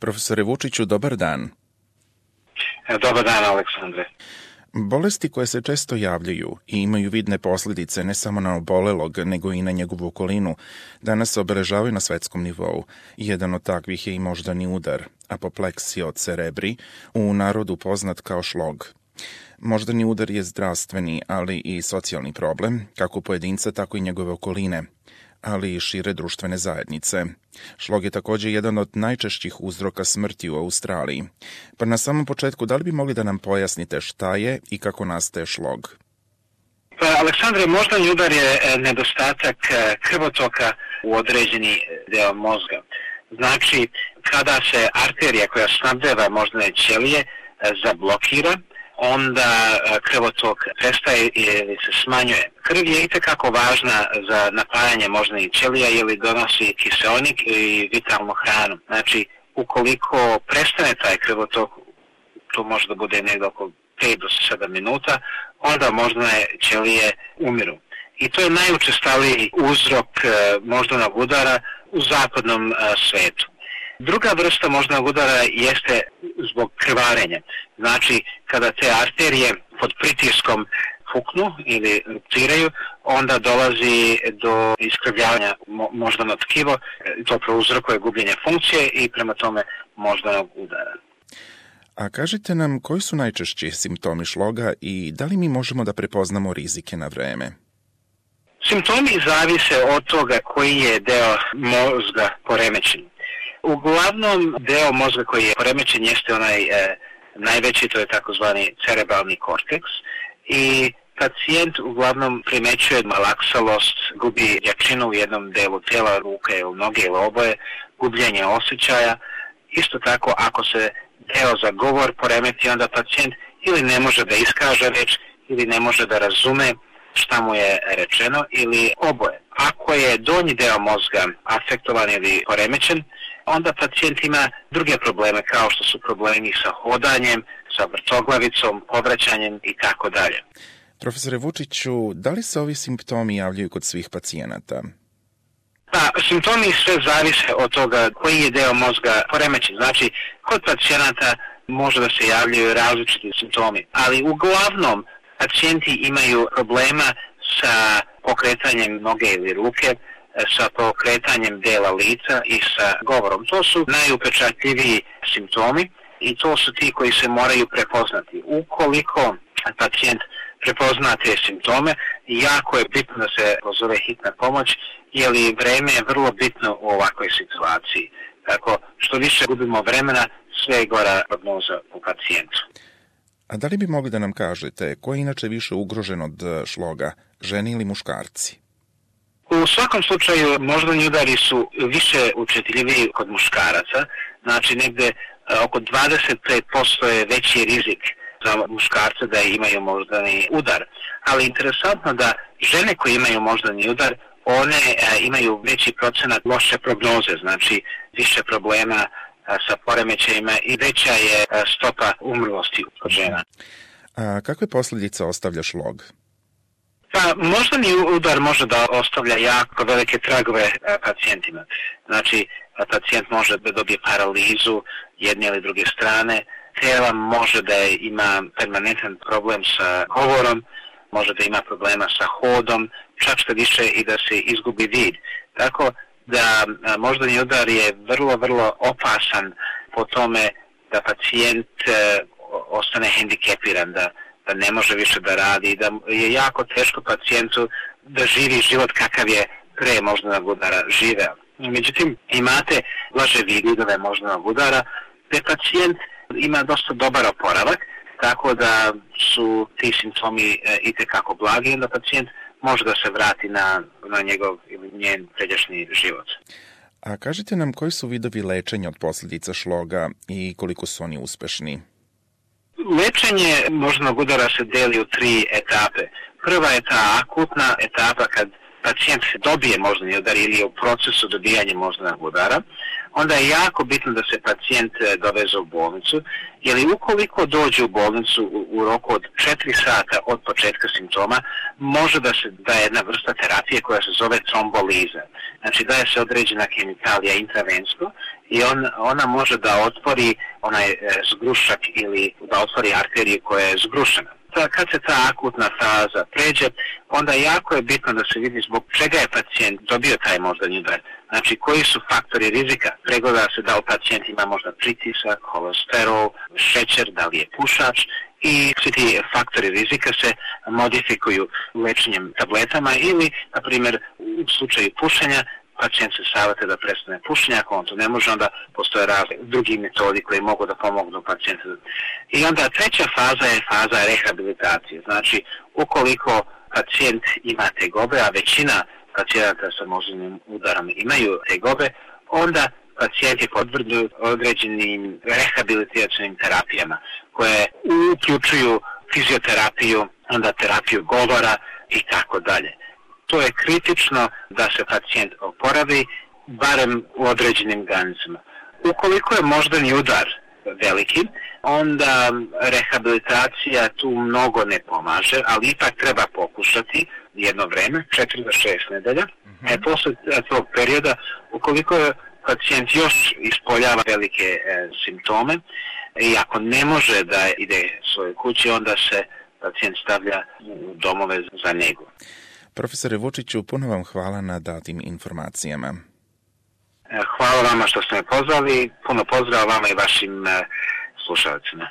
Profesore Vučiću, dobar dan. E, dobar dan, Aleksandre. Bolesti koje se često javljaju i imaju vidne posledice ne samo na obolelog, nego i na njegovu okolinu, danas se obeležavaju na svetskom nivou. Jedan od takvih je i moždani udar, apopleksija od cerebri, u narodu poznat kao šlog. Moždani udar je zdravstveni, ali i socijalni problem, kako pojedinca, tako i njegove okoline – ali i šire društvene zajednice. Šlog je takođe jedan od najčešćih uzroka smrti u Australiji. Pa na samom početku, da li bi mogli da nam pojasnite šta je i kako nastaje šlog? Pa, Aleksandre, moždani udar je e, nedostatak e, krvotoka u određeni deo mozga. Znači, kada se arterija koja snabdeva moždane ćelije e, zablokira, onda e, krvotok prestaje ili se smanjuje. Krv je itekako važna za napajanje moždanih ćelija ili donosi kiselnik i vitalnu hranu. Znači, ukoliko prestane taj krvotok, to može da bude negdje oko 5 do 7 minuta, onda moždane ćelije umiru. I to je najučestaliji uzrok e, moždanog udara u zapadnom e, svetu. Druga vrsta moždanog udara jeste zbog krvarenja. Znači, kada te arterije pod pritiskom fuknu ili ruptiraju, onda dolazi do iskrivljavanja moždanog tkivo, to prouzrokuje gubljenje funkcije i prema tome moždanog udara. A kažite nam koji su najčešći simptomi šloga i da li mi možemo da prepoznamo rizike na vreme? Simptomi zavise od toga koji je deo mozga poremećen. Uglavnom deo mozga koji je poremećen jeste onaj e, najveći, to je takozvani cerebralni korteks i pacijent uglavnom primećuje malaksalost, gubi jačinu u jednom delu tela, ruke ili noge ili oboje, gubljenje osjećaja. Isto tako ako se deo za govor poremeti, onda pacijent ili ne može da iskaže reč ili ne može da razume šta mu je rečeno ili oboje. Ako je donji deo mozga afektovan ili poremećen, onda pacijent ima druge probleme kao što su problemi sa hodanjem, sa vrtoglavicom, povraćanjem i tako dalje. Profesore Vučiću, da li se ovi simptomi javljaju kod svih pacijenata? Pa, simptomi sve zavise od toga koji je deo mozga poremećen. Znači, kod pacijenata može da se javljaju različiti simptomi, ali uglavnom pacijenti imaju problema sa pokretanjem noge ili ruke, sa pokretanjem dela lica i sa govorom. To su najupečatljiviji simptomi i to su ti koji se moraju prepoznati. Ukoliko pacijent prepozna te simptome, jako je bitno da se pozove hitna pomoć, jer vreme je vrlo bitno u ovakvoj situaciji. Tako, što više gubimo vremena, sve je gora prognoza u pacijentu. A da li bi mogli da nam kažete ko je inače više ugrožen od šloga, ženi ili muškarci? U svakom slučaju moždani udari su više učetljiviji kod muškaraca, znači negde e, oko 25% je veći rizik za muškarce da imaju moždani udar. Ali interesantno da žene koje imaju moždani udar, one e, imaju veći procenat loše prognoze, znači više problema e, sa poremećajima i veća je stopa umrlosti kod žena. A kakve posljedice ostavlja šlog? Pa moždani udar može da ostavlja jako velike tragove pacijentima. Znači, pacijent može da dobije paralizu jedne ili druge strane, tela može da ima permanentan problem sa govorom, može da ima problema sa hodom, čak što više i da se izgubi vid. Tako da moždani udar je vrlo, vrlo opasan po tome da pacijent e, ostane hendikepiran, da da ne može više da radi, da je jako teško pacijentu da živi život kakav je pre moždanog udara živeo. Međutim, imate blaže vidove moždanog udara, gde pacijent ima dosta dobar oporavak, tako da su ti simptomi e, i tekako blagi, onda pacijent može da se vrati na, na njegov ili njen pređašnji život. A kažite nam koji su vidovi lečenja od posljedica šloga i koliko su oni uspešni? Lečenje moždanog udara se deli u tri etape. Prva je ta akutna etapa kad pacijent se dobije moždani udar ili je u procesu dobijanja moždanog udara, onda je jako bitno da se pacijent e, doveze u bolnicu, jer ukoliko dođe u bolnicu u, u roku od 4 sata od početka simptoma, može da se da jedna vrsta terapije koja se zove tromboliza. Znači daje se određena kemikalija intravensko i on, ona može da otvori onaj zgrušak ili da otvori arteriju koja je zgrušena kad se ta akutna faza pređe, onda jako je bitno da se vidi zbog čega je pacijent dobio taj moždani udar. Znači, koji su faktori rizika? Pregleda se da li pacijent ima možda pritisak, holesterol, šećer, da li je pušač i svi ti faktori rizika se modifikuju lečenjem tabletama ili, na primjer, u slučaju pušenja pacijent se savate da prestane pušenje, ako on to ne može, onda postoje razne drugi metodi koji mogu da pomognu pacijentu. I onda treća faza je faza rehabilitacije. Znači, ukoliko pacijent ima tegobe, a većina pacijenata sa moždanim udarom imaju tegobe, onda pacijenti podvrđuju određenim rehabilitacijnim terapijama koje uključuju fizioterapiju, onda terapiju govora i tako dalje to je kritično da se pacijent oporavi, barem u određenim granicama. Ukoliko je moždani udar veliki, onda rehabilitacija tu mnogo ne pomaže, ali ipak treba pokušati jedno vreme, 4 do 6 nedelja. Mm -hmm. E, posle tog perioda, ukoliko je pacijent još ispoljava velike e, simptome i ako ne može da ide svoje kući, onda se pacijent stavlja u domove za njegu. Profesore Vučiću, puno vam hvala na datim informacijama. E, hvala vama što ste me pozvali, puno pozdrava vama i vašim e, slušalcima.